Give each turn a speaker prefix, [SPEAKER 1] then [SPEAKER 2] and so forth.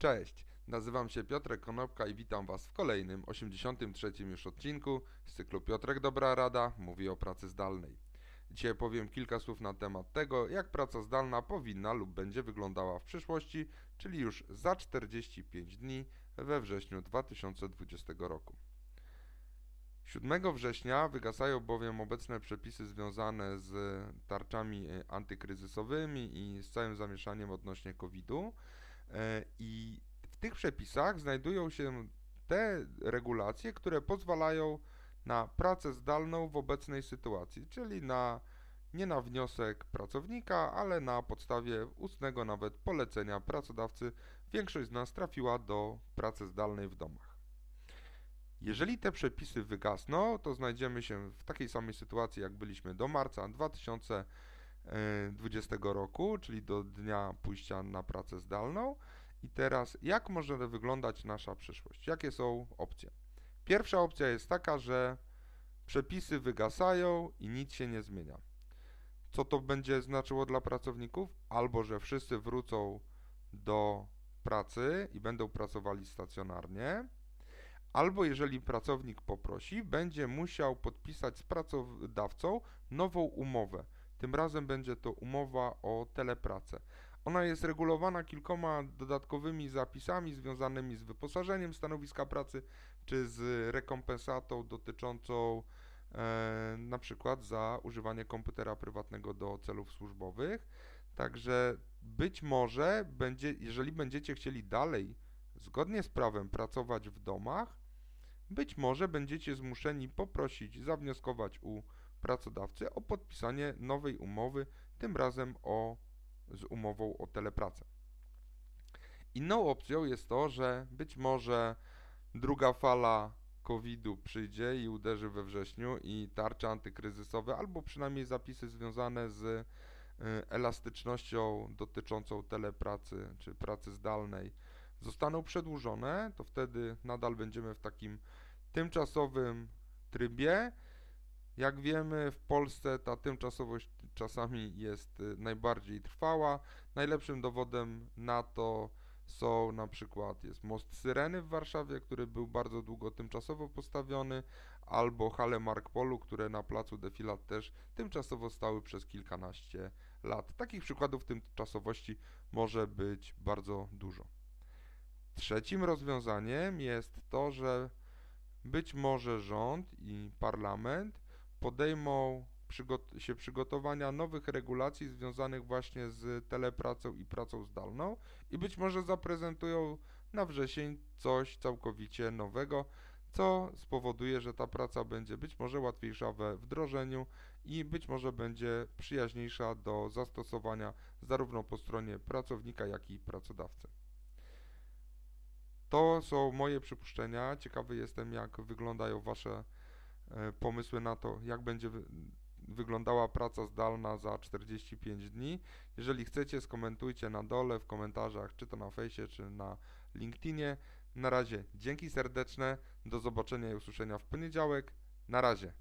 [SPEAKER 1] Cześć, nazywam się Piotrek Konopka i witam Was w kolejnym, 83 już odcinku z cyklu Piotrek Dobra Rada mówi o pracy zdalnej. Dzisiaj powiem kilka słów na temat tego, jak praca zdalna powinna lub będzie wyglądała w przyszłości, czyli już za 45 dni we wrześniu 2020 roku. 7 września wygasają bowiem obecne przepisy związane z tarczami antykryzysowymi i z całym zamieszaniem odnośnie COVID-u. E, I w tych przepisach znajdują się te regulacje, które pozwalają na pracę zdalną w obecnej sytuacji, czyli na nie na wniosek pracownika, ale na podstawie ustnego nawet polecenia pracodawcy. Większość z nas trafiła do pracy zdalnej w domach. Jeżeli te przepisy wygasną, to znajdziemy się w takiej samej sytuacji, jak byliśmy do marca 2020 roku, czyli do dnia pójścia na pracę zdalną. I teraz, jak może wyglądać nasza przyszłość? Jakie są opcje? Pierwsza opcja jest taka, że przepisy wygasają i nic się nie zmienia. Co to będzie znaczyło dla pracowników? Albo, że wszyscy wrócą do pracy i będą pracowali stacjonarnie, albo jeżeli pracownik poprosi, będzie musiał podpisać z pracodawcą nową umowę. Tym razem będzie to umowa o telepracę. Ona jest regulowana kilkoma dodatkowymi zapisami związanymi z wyposażeniem stanowiska pracy czy z rekompensatą dotyczącą e, na przykład za używanie komputera prywatnego do celów służbowych. Także być może będzie, jeżeli będziecie chcieli dalej zgodnie z prawem pracować w domach, być może będziecie zmuszeni poprosić, zawnioskować u pracodawcy o podpisanie nowej umowy, tym razem o, z umową o telepracę. Inną opcją jest to, że być może druga fala COVID-u przyjdzie i uderzy we wrześniu i tarcze antykryzysowe, albo przynajmniej zapisy związane z y, elastycznością dotyczącą telepracy czy pracy zdalnej zostaną przedłużone, to wtedy nadal będziemy w takim tymczasowym trybie. Jak wiemy, w Polsce ta tymczasowość czasami jest y, najbardziej trwała. Najlepszym dowodem na to są na przykład jest most Syreny w Warszawie, który był bardzo długo tymczasowo postawiony, albo hale Markpolu, które na placu Defilat też tymczasowo stały przez kilkanaście lat. Takich przykładów tymczasowości może być bardzo dużo. Trzecim rozwiązaniem jest to, że być może rząd i parlament podejmą przygot się przygotowania nowych regulacji związanych właśnie z telepracą i pracą zdalną i być może zaprezentują na wrzesień coś całkowicie nowego, co spowoduje, że ta praca będzie być może łatwiejsza we wdrożeniu i być może będzie przyjaźniejsza do zastosowania zarówno po stronie pracownika, jak i pracodawcy. To są moje przypuszczenia. Ciekawy jestem, jak wyglądają Wasze pomysły na to, jak będzie wyglądała praca zdalna za 45 dni. Jeżeli chcecie, skomentujcie na dole w komentarzach, czy to na fejsie, czy na LinkedInie. Na razie dzięki serdeczne, do zobaczenia i usłyszenia w poniedziałek. Na razie.